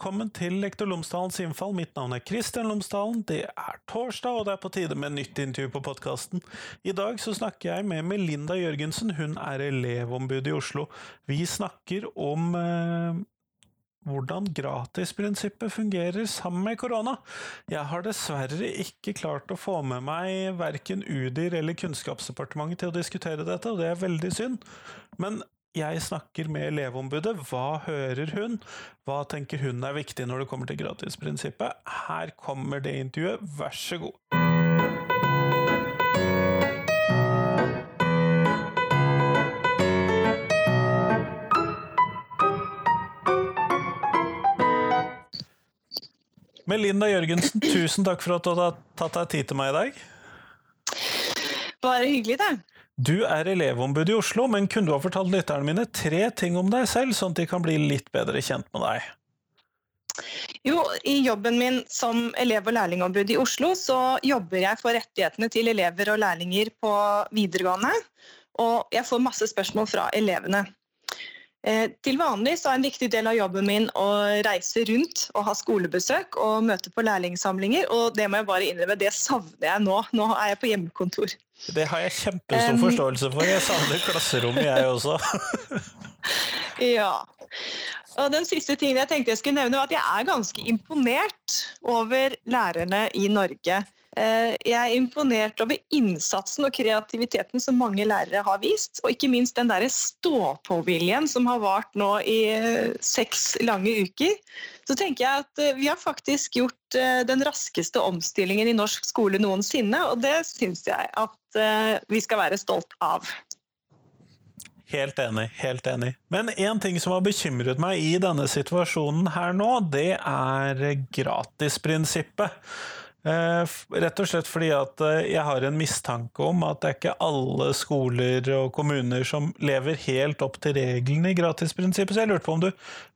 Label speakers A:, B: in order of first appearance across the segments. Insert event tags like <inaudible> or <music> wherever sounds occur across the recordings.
A: velkommen til Lektor Lomsdalens innfall. Mitt navn er Kristian Lomsdalen. Det er torsdag, og det er på tide med nytt intervju på podkasten. I dag så snakker jeg med Melinda Jørgensen. Hun er elevombud i Oslo. Vi snakker om eh, hvordan gratisprinsippet fungerer sammen med korona. Jeg har dessverre ikke klart å få med meg verken UDIR eller Kunnskapsdepartementet til å diskutere dette, og det er veldig synd. Men jeg snakker med elevombudet. Hva hører hun? Hva tenker hun er viktig når det kommer til gratisprinsippet? Her kommer det intervjuet, vær så god. Melinda Jørgensen, tusen takk for at du har tatt deg tid til meg i dag.
B: Bare hyggelig, det.
A: Du er elevombud i Oslo, men kunne du ha fortalt lytterne mine tre ting om deg selv, sånn at de kan bli litt bedre kjent med deg?
B: Jo, I jobben min som elev- og lærlingombud i Oslo, så jobber jeg for rettighetene til elever og lærlinger på videregående. Og jeg får masse spørsmål fra elevene. Eh, til vanlig så er en viktig del av jobben min å reise rundt og ha skolebesøk og møte på lærlingsamlinger, og det må jeg bare innrømme, det savner jeg nå. Nå er jeg på hjemmekontor.
A: Det har jeg kjempestor um, forståelse for. Jeg savner klasserommet, jeg også. <laughs>
B: ja. Og den siste tingen jeg tenkte jeg skulle nevne, var at jeg er ganske imponert over lærerne i Norge. Eh, jeg er imponert over innsatsen og kreativiteten som mange lærere har vist, og ikke minst den der stå-på-viljen som har vart nå i eh, seks lange uker. Så tenker jeg at eh, vi har faktisk gjort den raskeste omstillingen i norsk skole noensinne, og det syns jeg at vi skal være stolt av.
A: Helt enig, helt enig. Men én ting som har bekymret meg i denne situasjonen her nå, det er gratisprinsippet. Eh, rett og slett fordi at eh, jeg har en mistanke om at det er ikke alle skoler og kommuner som lever helt opp til reglene i gratisprinsippet. Så jeg lurte på om du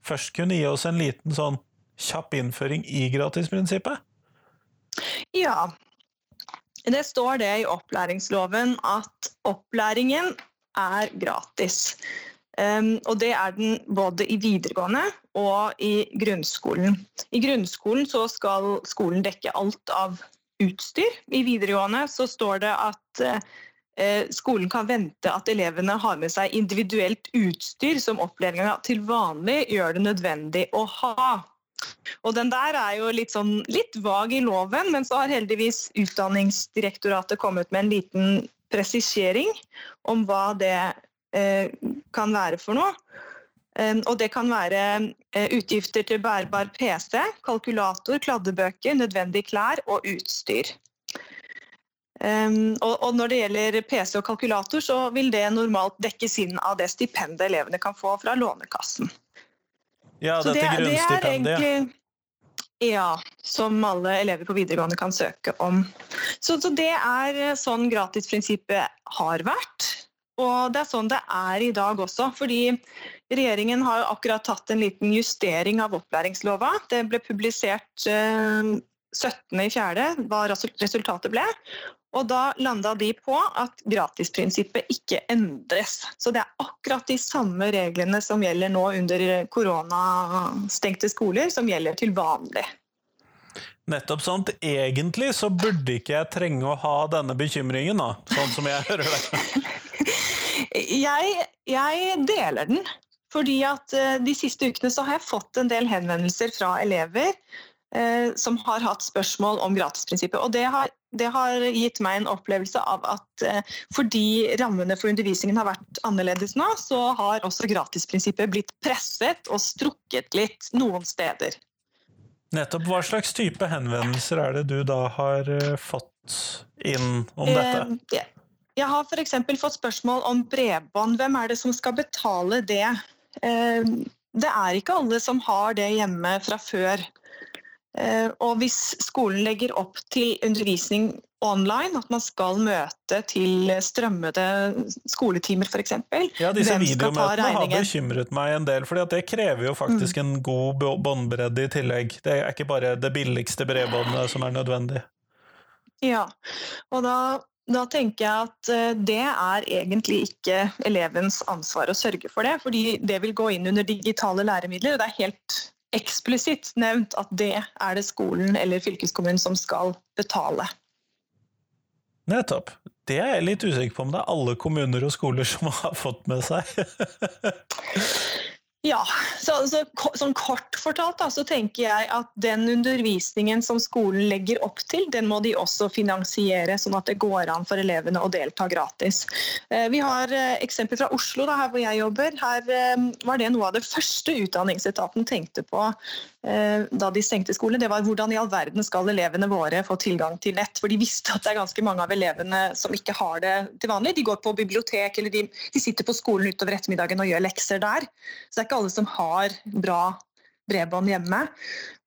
A: først kunne gi oss en liten sånn kjapp innføring i gratisprinsippet?
B: Ja. Det står det i opplæringsloven at opplæringen er gratis. Um, og det er den både i videregående og i grunnskolen. I grunnskolen så skal skolen dekke alt av utstyr. I videregående så står det at uh, skolen kan vente at elevene har med seg individuelt utstyr som opplæringa til vanlig gjør det nødvendig å ha. Og den der er jo litt, sånn, litt vag i loven, men så har heldigvis Utdanningsdirektoratet kommet med en liten presisering om hva det kan være for noe. Eh, og det kan være eh, utgifter til bærbar PC, kalkulator, kladdebøker, nødvendige klær og utstyr. Og når det gjelder PC og kalkulator, så vil det normalt dekkes inn av det stipendet elevene kan få fra Lånekassen.
A: Ja, dette det, grunnstipendiet. Det egentlig,
B: ja, som alle elever på videregående kan søke om. Så, så det er sånn gratisprinsippet har vært. Og det er sånn det er i dag også. fordi Regjeringen har akkurat tatt en liten justering av opplæringslova. Det ble publisert eh, 17.4. hva resultatet ble. Og da landa de på at gratisprinsippet ikke endres. Så det er akkurat de samme reglene som gjelder nå under koronastengte skoler, som gjelder til vanlig.
A: Nettopp sånt. Egentlig så burde ikke jeg trenge å ha denne bekymringen, da, sånn som jeg hører det. <laughs>
B: jeg, jeg, deler den. Fordi at uh, de siste ukene så har jeg fått en del henvendelser fra elever eh, som har hatt spørsmål om gratisprinsippet. Og det har, det har gitt meg en opplevelse av at eh, fordi rammene for undervisningen har vært annerledes nå, så har også gratisprinsippet blitt presset og strukket litt noen steder.
A: Nettopp. Hva slags type henvendelser er det du da har fått inn om dette?
B: Jeg har f.eks. fått spørsmål om bredbånd. Hvem er det som skal betale det? Eh, det er ikke alle som har det hjemme fra før. Eh, og hvis skolen legger opp til undervisning online, at man skal møte til strømmede skoletimer f.eks.
A: Ja, disse videomøtene har bekymret meg en del, for det krever jo faktisk mm. en god båndbredde i tillegg. Det er ikke bare det billigste bredbåndet som er nødvendig.
B: Ja, og da da tenker jeg at eh, det er egentlig ikke elevens ansvar å sørge for det, fordi det vil gå inn under digitale læremidler. og Det er helt eksplisitt nevnt at det er det skolen eller fylkeskommunen som skal betale.
A: Nettopp. Det er jeg litt usikker på om det er alle kommuner og skoler som har fått med seg. <laughs>
B: Ja, så, så, sånn kort fortalt da, så tenker jeg at den undervisningen som skolen legger opp til, den må de også finansiere, sånn at det går an for elevene å delta gratis. Eh, vi har eh, eksempler fra Oslo, da, her hvor jeg jobber. Her eh, var det noe av det første Utdanningsetaten tenkte på da de stengte skolen. Det var hvordan i all verden skal elevene våre få tilgang til nett? For de visste at det er ganske mange av elevene som ikke har det til vanlig. De går på bibliotek eller de, de sitter på skolen utover ettermiddagen og gjør lekser der. Så det er ikke alle som har bra bredbånd hjemme.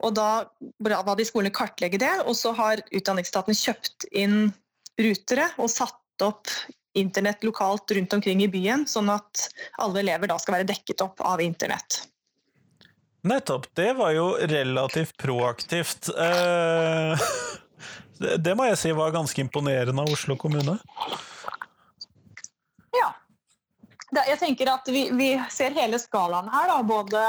B: Og da ba de skolene kartlegge det, og så har utdanningsstaten kjøpt inn rutere og satt opp internett lokalt rundt omkring i byen, sånn at alle elever da skal være dekket opp av internett.
A: Nettopp. Det var jo relativt proaktivt. Eh, <laughs> det må jeg si var ganske imponerende av Oslo kommune.
B: Jeg tenker at vi, vi, ser hele skalaen her. Da, både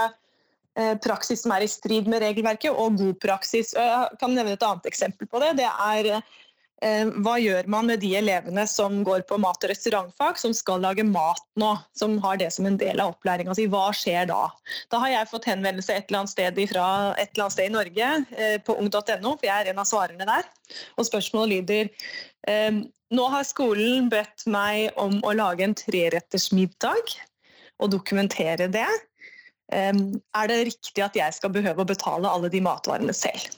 B: eh, praksis som er i strid med regelverket, og god praksis. Jeg kan nevne et annet eksempel på det. Det er eh, hva gjør man med de elevene som går på mat- og restaurantfag, som skal lage mat nå, som har det som en del av opplæringa si. Hva skjer da? Da har jeg fått henvendelse et eller annet sted, fra et eller annet sted i Norge, eh, på ung.no, for jeg er en av svarerne der. Og spørsmålet lyder nå har skolen bedt meg om å lage en treretters middag og dokumentere det. Er det riktig at jeg skal behøve å betale alle de matvarene selv?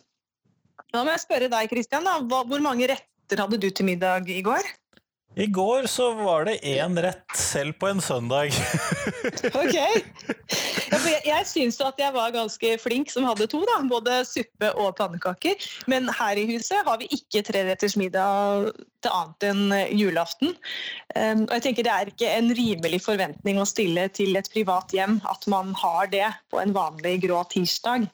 B: Da må jeg spørre deg, Kristian. Hvor mange retter hadde du til middag i går?
A: I går så var det én rett, selv på en søndag. <laughs>
B: ok. Ja, jeg jeg syns at jeg var ganske flink som hadde to, da. både suppe og pannekaker. Men her i huset har vi ikke treretters middag til annet enn julaften. Um, og jeg tenker Det er ikke en rimelig forventning å stille til et privat hjem at man har det på en vanlig grå tirsdag.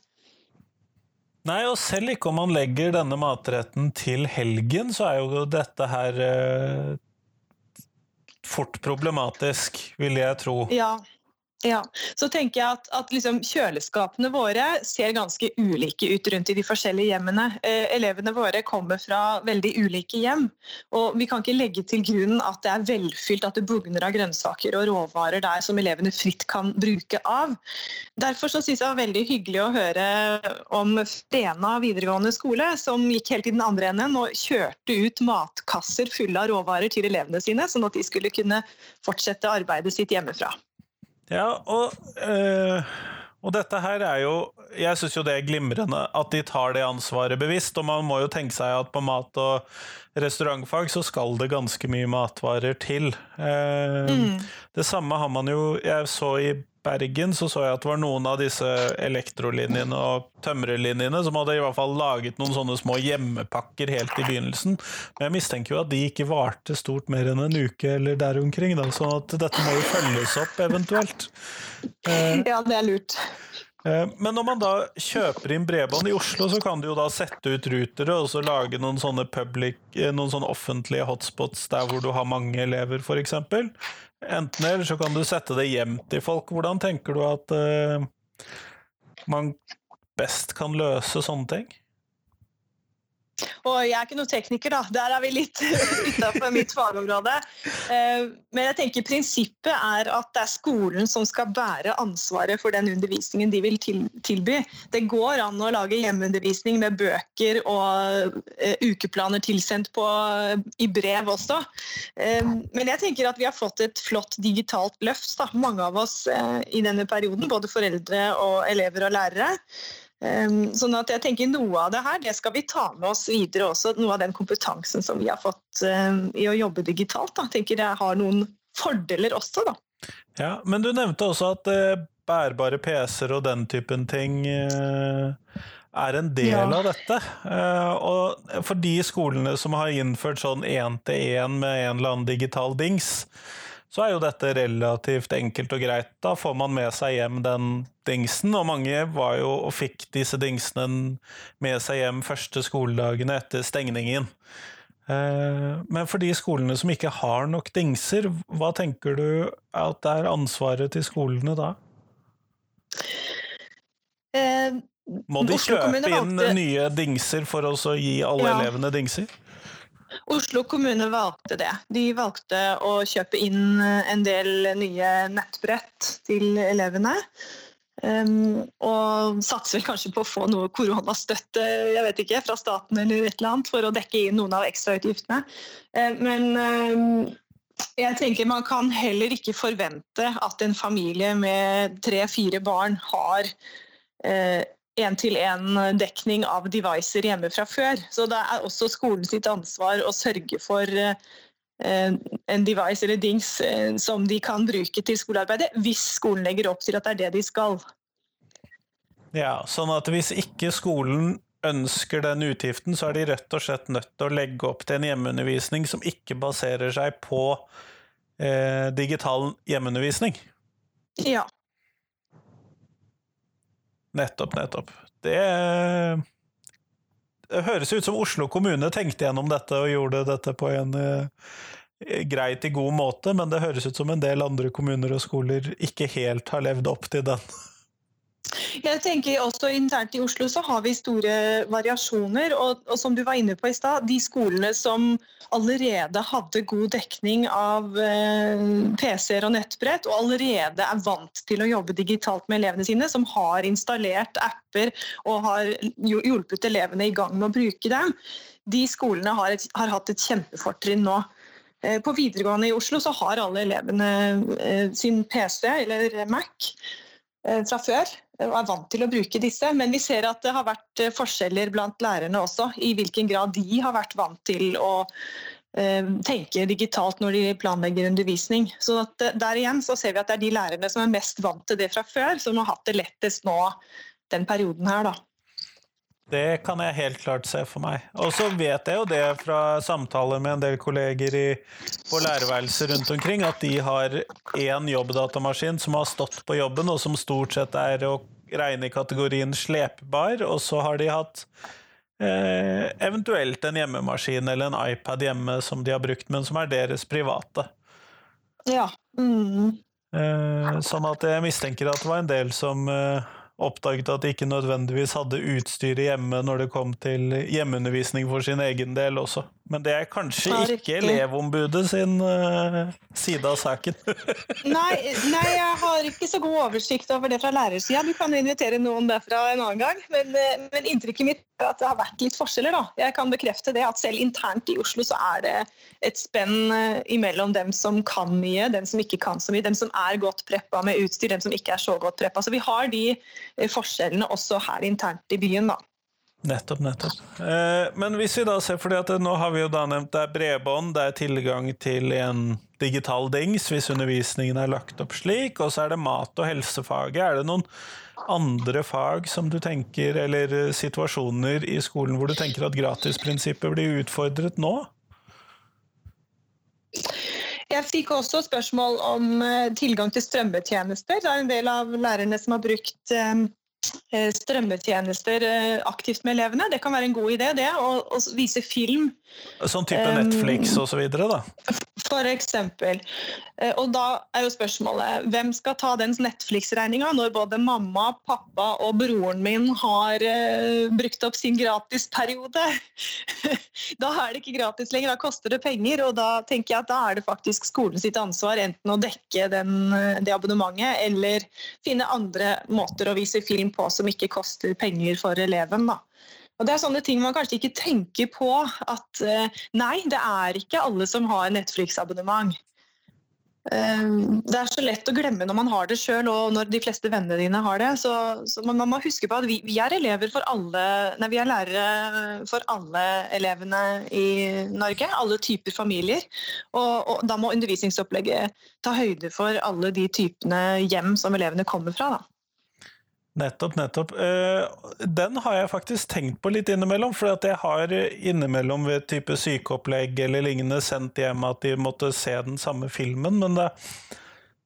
A: Nei, og selv ikke om man legger denne matretten til helgen, så er jo dette her eh, fort problematisk, vil jeg tro.
B: Ja, ja, så tenker jeg at, at liksom kjøleskapene våre ser ganske ulike ut rundt i de forskjellige hjemmene. Eh, elevene våre kommer fra veldig ulike hjem, og vi kan ikke legge til grunnen at det er velfylt, at det bugner av grønnsaker og råvarer der som elevene fritt kan bruke av. Derfor så synes jeg det var veldig hyggelig å høre om Stena videregående skole, som gikk helt i den andre enden og kjørte ut matkasser fulle av råvarer til elevene sine, sånn at de skulle kunne fortsette arbeidet sitt hjemmefra.
A: Ja, og, øh, og dette her er jo Jeg syns jo det er glimrende at de tar det ansvaret bevisst, og man må jo tenke seg at på mat- og restaurantfag så skal det ganske mye matvarer til. Uh, mm. Det samme har man jo Jeg så i Bergen så så jeg at det var noen av disse elektrolinjene og tømrerlinjene som hadde i hvert fall laget noen sånne små hjemmepakker helt i begynnelsen. Men jeg mistenker jo at de ikke varte stort mer enn en uke eller der omkring. Da, sånn at dette må jo følges opp eventuelt.
B: Eh, ja, det er lurt.
A: Eh, men når man da kjøper inn bredbånd i Oslo, så kan du jo da sette ut rutere og så lage noen sånne, public, eh, noen sånne offentlige hotspots der hvor du har mange elever, f.eks. Enten eller så kan du sette det hjem til folk. Hvordan tenker du at uh, man best kan løse sånne ting?
B: Og jeg er ikke noen tekniker, da. Der er vi litt <laughs> utafor mitt fagområde. Eh, men jeg tenker prinsippet er at det er skolen som skal bære ansvaret for den undervisningen de vil tilby. Det går an å lage hjemmeundervisning med bøker og eh, ukeplaner tilsendt på, i brev også. Eh, men jeg tenker at vi har fått et flott digitalt løft, da. mange av oss i denne perioden. Både foreldre og elever og lærere. Ehm, sånn at jeg tenker Noe av det her det skal vi ta med oss videre også. Noe av den kompetansen som vi har fått ehm, i å jobbe digitalt. Da. Tenker jeg har noen fordeler også, da.
A: Ja, Men du nevnte også at uh, bærbare PC-er og den typen ting uh, er en del ja. av dette. Uh, og for de skolene som har innført sånn én-til-én med en eller annen digital dings, så er jo dette relativt enkelt og greit. Da får man med seg hjem den dingsen, og mange var jo og fikk disse dingsene med seg hjem første skoledagene etter stengningen. Eh, men for de skolene som ikke har nok dingser, hva tenker du at er ansvaret til skolene da?
B: Eh,
A: Må de kjøpe inn nye dingser for å gi alle elevene dingser?
B: Oslo kommune valgte det. De valgte å kjøpe inn eh, en del nye nettbrett til elevene. Um, og satser vel kanskje på å få noe koronastøtte jeg vet ikke, fra staten eller et eller annet for å dekke inn noen av ekstrautgiftene. Um, men um, jeg tenker man kan heller ikke forvente at en familie med tre-fire barn har én-til-én-dekning av devicer hjemme fra før. Så det er også skolen sitt ansvar å sørge for eh, en device eller dings eh, som de kan bruke til skolearbeidet, hvis skolen legger opp til at det er det de skal.
A: Ja, sånn at hvis ikke skolen ønsker den utgiften, så er de rett og slett nødt til å legge opp til en hjemmeundervisning som ikke baserer seg på eh, digital hjemmeundervisning.
B: Ja.
A: Nettopp, nettopp. Det, det høres ut som Oslo kommune tenkte gjennom dette og gjorde dette på en uh, greit i god måte, men det høres ut som en del andre kommuner og skoler ikke helt har levd opp til den.
B: Jeg tenker også Internt i Oslo så har vi store variasjoner. Og, og som du var inne på i stad, de skolene som allerede hadde god dekning av eh, PC-er og nettbrett, og allerede er vant til å jobbe digitalt med elevene sine, som har installert apper og har hjulpet elevene i gang med å bruke dem, de skolene har, et, har hatt et kjempefortrinn nå. Eh, På videregående i Oslo så har alle elevene eh, sin PC eller Mac fra før og er vant til å bruke disse. Men vi ser at det har vært eh, forskjeller blant lærerne også, i hvilken grad de har vært vant til å eh, tenke digitalt når de planlegger undervisning. Så eh, der igjen så ser vi at det er de lærerne som er mest vant til det fra før, som har hatt det lettest nå den perioden her, da.
A: Det kan jeg helt klart se for meg. Og så vet jeg jo det fra samtaler med en del kolleger i, på lærerværelset rundt omkring, at de har én jobbdatamaskin som har stått på jobben, og som stort sett er å regne i kategorien slepbar, og så har de hatt eh, eventuelt en hjemmemaskin eller en iPad hjemme som de har brukt, men som er deres private.
B: Ja. Mm.
A: Eh, sånn at jeg mistenker at det var en del som eh, oppdaget at de ikke nødvendigvis hadde utstyret hjemme når det kom til hjemmeundervisning for sin egen del også. Men det er kanskje
B: Ja,
A: ikke elevombudet sin uh, side av saken. <laughs>
B: Nei, nei, jeg har ikke så god oversikt over det fra lærersida. Du kan jo invitere noen derfra en annen gang. Men, eh, men inntrykket mitt at det har vært litt forskjeller. da. Jeg kan bekrefte det at selv internt i Oslo så er det et spenn eh, imellom dem som kan mye, dem som ikke kan så mye, dem som er godt preppa med utstyr, dem som ikke er så godt preppa. Så vi har de eh, forskjellene også her internt i byen, da.
A: Nettopp, nettopp. Eh, men hvis vi da ser, fordi at nå har vi jo da nevnt det er bredbånd, det er tilgang til en digital dings hvis undervisningen er lagt opp slik, og så er det mat- og helsefaget. Er det noen andre fag som du tenker, eller eh, situasjoner i skolen hvor du tenker at gratisprinsippet blir utfordret nå?
B: Jeg fikk også spørsmål om eh, tilgang til strømmetjenester. Det er en del av lærerne som har brukt eh, strømmetjenester eh, aktivt med elevene. Det kan være en god idé, det. Å vise film,
A: Sånn type
B: Um,
A: Netflix videre, da.
B: for eksempel. Eh, Og da er jo spørsmålet hvem skal ta den Netflix-regninga når både mamma, pappa og broren min har uh, brukt opp sin gratisperiode? <laughs> da er det ikke gratis lenger, da koster det penger. Og da tenker jeg at da er det faktisk skolen sitt ansvar enten å dekke den, eh, det abonnementet, eller finne andre måter å vise film på som ikke koster penger for eleven. da. Og Det er sånne ting man kanskje ikke tenker på. At eh, nei, det er ikke alle som har Netflix-abonnement. Eh, Det er så lett å glemme når man har det sjøl, og når de fleste vennene dine har det. Så, så man, må huske på at vi, vi er elever for alle Nei, vi er lærere for alle elevene i Norge. Alle typer familier. Og, og da må undervisningsopplegget ta høyde for alle de typene hjem som elevene kommer fra. da.
A: Nettopp, nettopp. Eh, Den har jeg faktisk tenkt på litt innimellom, for jeg har innimellom ved type sykeopplegg eller lignende sendt hjem at de måtte se den samme filmen, men det,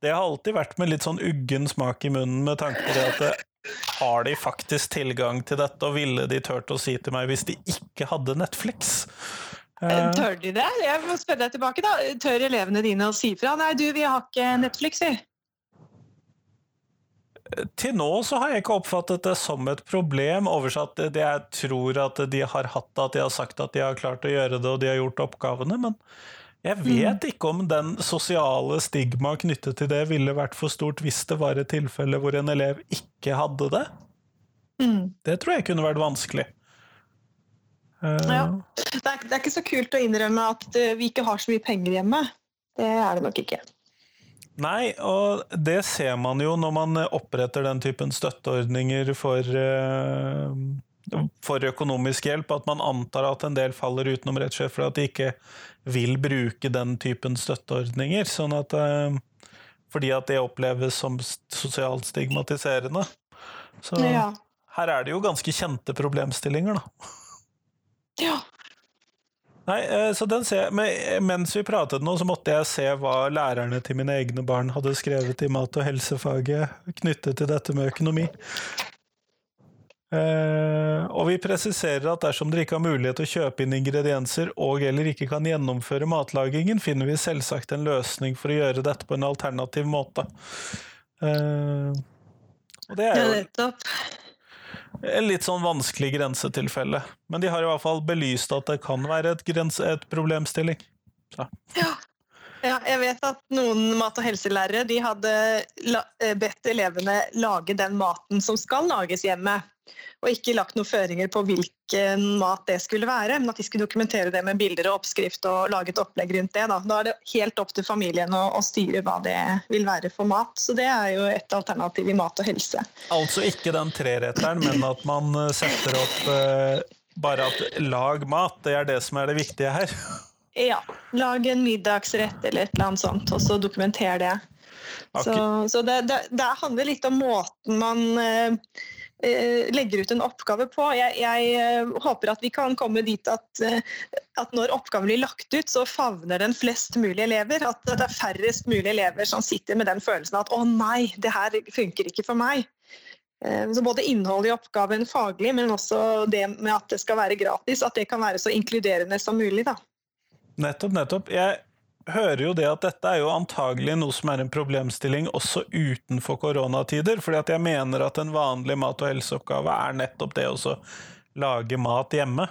A: det har alltid vært med litt sånn uggen smak i munnen med tanke på det at det, har de faktisk tilgang til dette, og ville de turt å si til meg hvis de ikke hadde Netflix? Eh,
B: Tør de det? Jeg må spørre deg tilbake da. Tør elevene dine å si fra? Nei, du, vi har ikke Netflix, vi.
A: Til nå så har jeg ikke oppfattet det som et problem, oversatt det jeg tror at de har hatt, at de har sagt at de har klart å gjøre det, og de har gjort oppgavene, men jeg vet ikke om den sosiale stigma knyttet til det ville vært for stort hvis det var et tilfelle hvor en elev ikke hadde det.
B: Mm.
A: Det tror jeg kunne vært vanskelig. Uh...
B: Ja. Det, er, det er ikke så kult å innrømme at eh, vi ikke har så mye penger hjemme. Det er det nok ikke.
A: Nei, og det ser man jo når man oppretter den typen støtteordninger for, eh, for økonomisk hjelp, at man antar at en del faller utenom rett og slett for at de ikke vil bruke den typen støtteordninger. Sånn at, eh, fordi at det oppleves som sosialt stigmatiserende. Så
B: Ja.
A: her er det jo ganske kjente problemstillinger, da.
B: ja.
A: Nei, eh, så den ser jeg, men Mens vi pratet nå, så måtte jeg se hva lærerne til mine egne barn hadde skrevet i mat- og helsefaget knyttet til dette med økonomi. Eh, og vi presiserer at dersom dere ikke har mulighet til å kjøpe inn ingredienser og eller ikke kan gjennomføre matlagingen, finner vi selvsagt en løsning for å gjøre dette på en alternativ måte. Eh, og det er jo litt sånn vanskelig grensetilfelle. Men de har i hvert fall belyst at det kan være et, grense, et problemstilling.
B: Ja. Ja, jeg vet at noen mat- og helselærere de hadde eh, bedt elevene lage den maten som skal lages hjemme, og ikke lagt noen føringer på hvilken mat det skulle være, men at de skulle dokumentere det med bilder og oppskrift og lage et opplegg rundt det. Da, da er det helt opp til familien å, å styre hva det vil være for mat. Så det er jo et alternativ i mat og helse.
A: Altså ikke den treretteren, men at man eh, setter opp eh, bare at lag mat, det er det som er det viktige her.
B: Ja, lag en middagsrett eller et eller annet sånt, og så dokumenter det. Så, så det, det, det handler litt om måten man eh, eh, legger ut en oppgave på. Jeg, jeg eh, håper at vi kan komme dit at, eh, at når oppgaven blir lagt ut, så favner den flest mulig elever. At det er færrest mulig elever som sitter med den følelsen at 'å nei, det her funker ikke for meg'. Så både innholdet i oppgaven faglig, men også det med at det skal være gratis, at det kan være så inkluderende som mulig. da.
A: Nettopp, nettopp. Jeg hører jo det at dette er jo antagelig noe som er en problemstilling også utenfor koronatider, fordi at jeg mener at en vanlig mat- og helseoppgave er nettopp det å lage mat hjemme.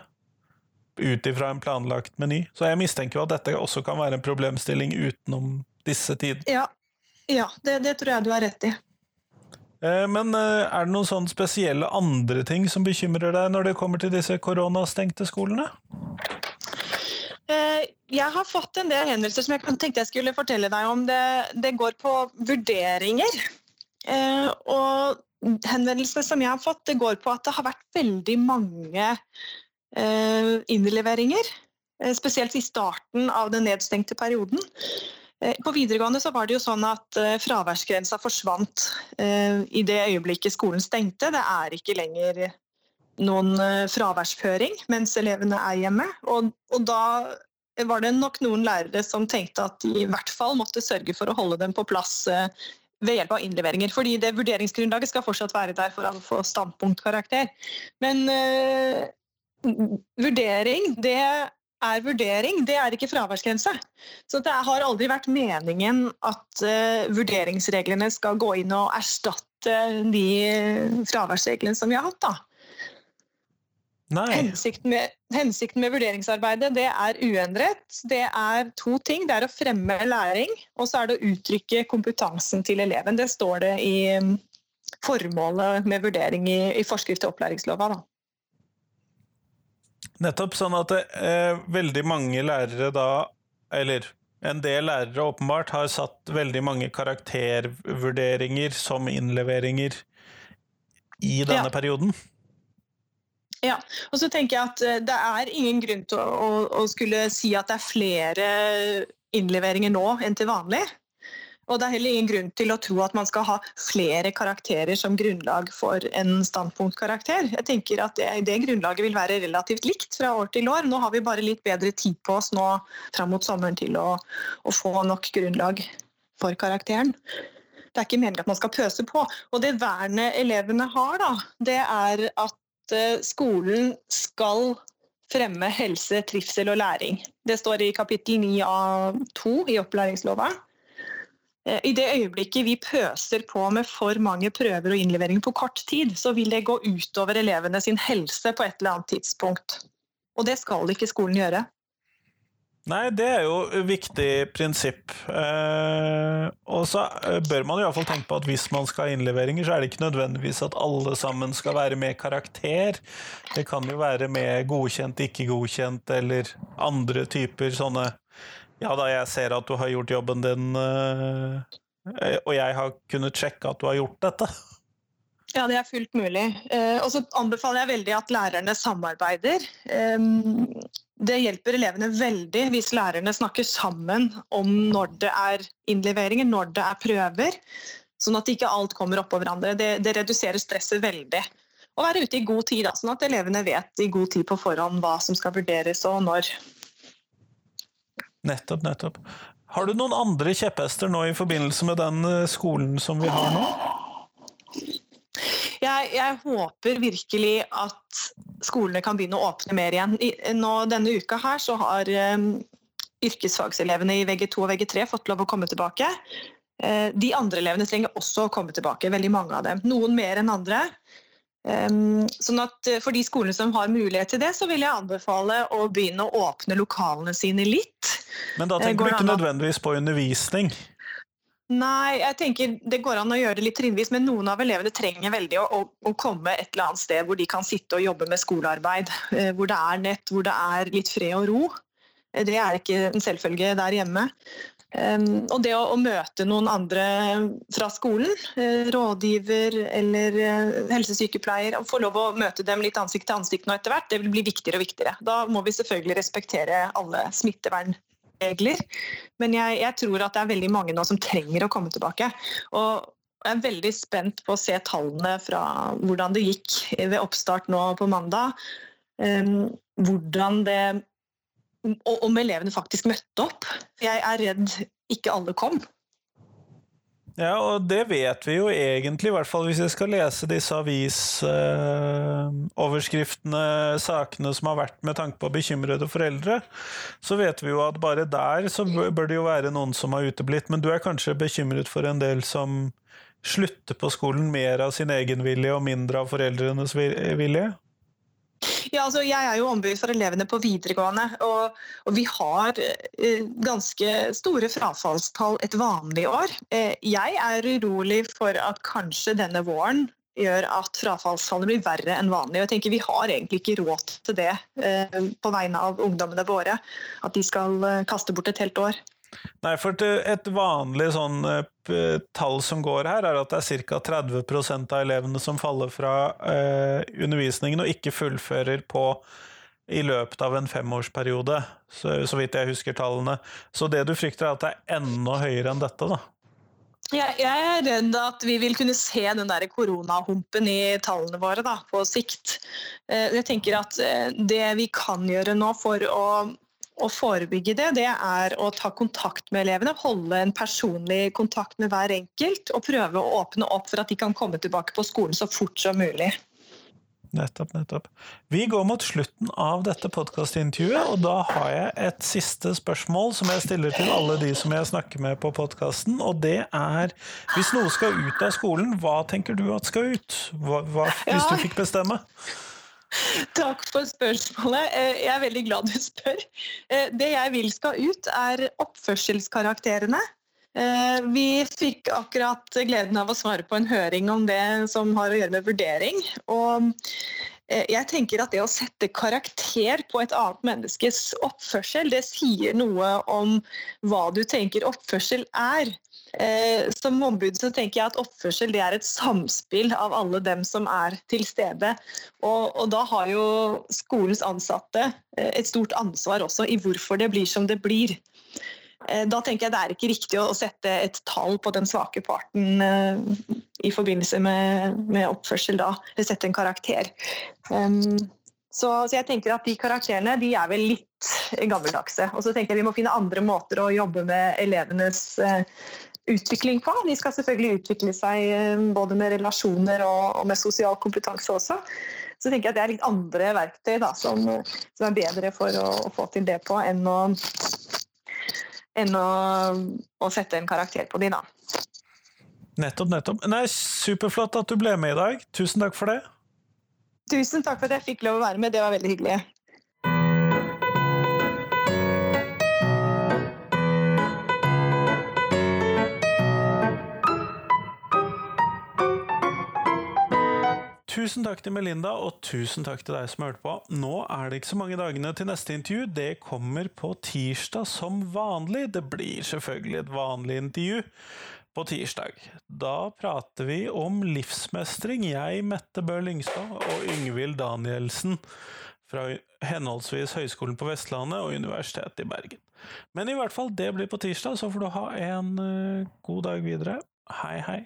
A: Ut ifra en planlagt meny. Så jeg mistenker jo at dette også kan være en problemstilling utenom disse tider.
B: Ja, ja det, det tror jeg du har rett i.
A: Eh, Men eh, er det noen sånne spesielle andre ting som bekymrer deg når det kommer til disse koronastengte skolene?
B: Eh, Jeg har fått en del henvendelser som jeg tenkte jeg skulle fortelle deg om. Det, det går på vurderinger. Eh, Og henvendelsene som jeg har fått, det går på at det har vært veldig mange eh, innleveringer. Spesielt i starten av den nedstengte perioden. På videregående så var det jo sånn at fraværsgrensa forsvant i det øyeblikket skolen stengte. Det er ikke lenger noen eh, fraværsføring mens elevene er hjemme. Og, og da var det nok noen lærere som tenkte at de i hvert fall måtte sørge for å holde dem på plass eh, ved hjelp av innleveringer. Fordi det vurderingsgrunnlaget skal fortsatt være der for å få standpunktkarakter. Men eh, vurdering, det er vurdering, det er ikke fraværsgrense. Så det har aldri vært meningen at uh, vurderingsreglene skal gå inn og erstatte de fraværsreglene som vi har hatt. da. Hensikten med, hensikten med vurderingsarbeidet det er uendret. Det er to ting. Det er å fremme læring, og så er det å uttrykke kompetansen til eleven. Det står det i um, formålet med vurdering i, i forskrift til opplæringslova. Da.
A: Nettopp. Sånn at eh, veldig mange lærere da, eller en del lærere åpenbart, har satt veldig mange karaktervurderinger som innleveringer i denne
B: Ja.
A: perioden.
B: Ja, og så tenker jeg at eh, Det er ingen grunn til å, å, å skulle si at det er flere innleveringer nå enn til vanlig. Og det er heller ingen grunn til å tro at man skal ha flere karakterer som grunnlag for en standpunktkarakter. Jeg tenker at det, det grunnlaget vil være relativt likt fra år til år. Nå har vi bare litt bedre tid på oss nå fram mot sommeren til å, å få nok grunnlag for karakteren. Det er ikke meningen at man skal pøse på. Og det vernet elevene har, da, det er at eh, skolen skal fremme helse, trivsel og læring. Det står i kapittel 9 av 2 i opplæringslova. Eh, I det øyeblikket vi pøser på med for mange prøver og innleveringer på kort tid, så vil det gå utover elevene sin helse på et eller annet tidspunkt. Og det skal ikke skolen gjøre.
A: Nei, det er jo et viktig prinsipp. Eh, og så eh, bør man iallfall tenke på at hvis man skal ha innleveringer, så er det ikke nødvendigvis at alle sammen skal være med karakter. Det kan jo være med godkjent, ikke godkjent, eller andre typer sånne Ja da, jeg ser at du har gjort jobben din, eh, og jeg har kunnet sjekke at du har gjort dette.
B: Ja, det er fullt mulig. Eh, og så anbefaler jeg veldig at lærerne samarbeider. Det hjelper elevene veldig hvis lærerne snakker sammen om når det er innleveringer, når det er prøver. Sånn at ikke alt kommer oppå hverandre. Det, det reduserer stresset veldig. Og være ute i god tid, da, sånn at elevene vet i god tid på forhånd hva som skal vurderes og når.
A: Nettopp, nettopp. Har du noen andre kjepphester nå i forbindelse med den eh, skolen som vi har nå?
B: Jeg, jeg, håper virkelig at skolene kan begynne å åpne mer igjen. I, nå, denne uka her så har um, yrkesfagselevene i VG2 og VG3 fått lov å komme tilbake. Uh, de andre elevene trenger også å komme tilbake, veldig mange av dem. Noen mer enn andre. Um, sånn at For de skolene som har mulighet til det, så vil jeg anbefale å begynne å åpne lokalene sine litt.
A: Men da tenker du ikke nødvendigvis på undervisning?
B: Nei, jeg tenker det går an å gjøre det litt trinnvis, men noen av elevene trenger veldig å, å, komme et eller annet sted hvor de kan sitte og jobbe med skolearbeid. Eh, hvor det er nett, hvor det er litt fred og ro. Eh, det er ikke en selvfølge der hjemme. Um, og det å, å, møte noen andre fra skolen, uh, rådgiver eller helsesykepleier, og få lov å møte dem litt ansikt til ansikt nå etter hvert, det vil bli viktigere og viktigere. Da må vi selvfølgelig respektere alle smittevernregler. Men jeg, jeg, tror at det er veldig mange nå som trenger å komme tilbake. Og jeg er veldig spent på å se tallene fra hvordan det gikk ved oppstart nå på mandag. Um, hvordan det og om elevene faktisk møtte opp. Jeg er redd ikke alle kom.
A: Ja, og det vet vi jo egentlig, i hvert fall hvis vi skal lese disse avisoverskriftene, eh, sakene som har vært med tanke på bekymrede foreldre, så vet vi jo at bare der så bør det jo være noen som har uteblitt. Men du er kanskje bekymret for en del som slutter på skolen mer av sin egen vilje og mindre av foreldrenes vilje?
B: Ja, altså, jeg er jo ombud for elevene på videregående, og, og vi har eh, ganske store frafallstall et vanlig år. Eh, jeg er urolig for at kanskje denne våren gjør at frafallstallet blir verre enn vanlig. Og jeg tenker Vi har egentlig ikke råd til det eh, på vegne av ungdommene våre. At de skal eh, kaste bort et helt år.
A: Nei, for et vanlig sånn uh, tall som går her, er at det er ca. 30% av elevene som faller fra eh, undervisningen og ikke fullfører på i løpet av en femårsperiode, så, så, vidt jeg husker tallene. Så det du frykter, er at det er enda høyere enn dette, da?
B: Jeg, jeg er redd at vi vil kunne se den der koronahumpen i tallene våre da, på sikt. Uh, jeg tenker at det vi kan gjøre nå for å å forebygge det, det er å ta kontakt med elevene, holde en personlig kontakt med hver enkelt og prøve å åpne opp for at de kan komme tilbake på skolen så fort som mulig.
A: Nettopp, nettopp. Vi går mot slutten av dette podkastintervjuet, og da har jeg et siste spørsmål som jeg stiller til alle de som jeg snakker med på podkasten, og det er hvis noe skal ut av skolen, hva tenker du at skal ut? Hva, hva, hvis du fikk bestemme?
B: Takk for spørsmålet. Eh, jeg er veldig glad du spør. Eh, det jeg vil skal ut, er oppførselskarakterene. Eh, vi fikk akkurat gleden av å svare på en høring om det som har å gjøre med vurdering. Og jeg tenker at det å sette karakter på et annet menneskes oppførsel, det sier noe om hva du tenker oppførsel er. Eh, som ombud så tenker jeg at oppførsel det er et samspill av alle dem som er til stede. Og, og, da har jo skolens ansatte eh, et stort ansvar også i hvorfor det blir som det blir. Eh, da tenker jeg det er ikke riktig å, sette et tall på den svake parten i forbindelse med, med, oppførsel da, sette en karakter. Um, så, så, jeg tenker at de karakterene de er vel litt gammeldagse. Og så tenker jeg vi må finne andre måter å jobbe med elevenes utvikling på. De skal selvfølgelig utvikle seg eh, både med relasjoner og, med sosial kompetanse også. Så tenker jeg at det er litt andre verktøy da, som, som, er bedre for å, å, få til det på enn å, enn å, å sette en karakter på de da.
A: Nettopp, nettopp. Nei, Superflott at du ble med i dag. Tusen takk for det.
B: Tusen takk for at jeg fikk lov å være med. Det var veldig hyggelig.
A: Tusen takk til Melinda, og tusen takk til deg som hørte på. Nå er det ikke så mange dagene til neste intervju. Det kommer på tirsdag som vanlig. Det blir selvfølgelig et vanlig intervju på tirsdag. Da prater vi om livsmestring. Jeg, Mette Bø Lyngstad og Yngvild Danielsen fra henholdsvis Høgskolen på Vestlandet og Universitetet i Bergen. Men i hvert fall, det blir på tirsdag, så får du ha en uh, god dag videre. Hei, hei.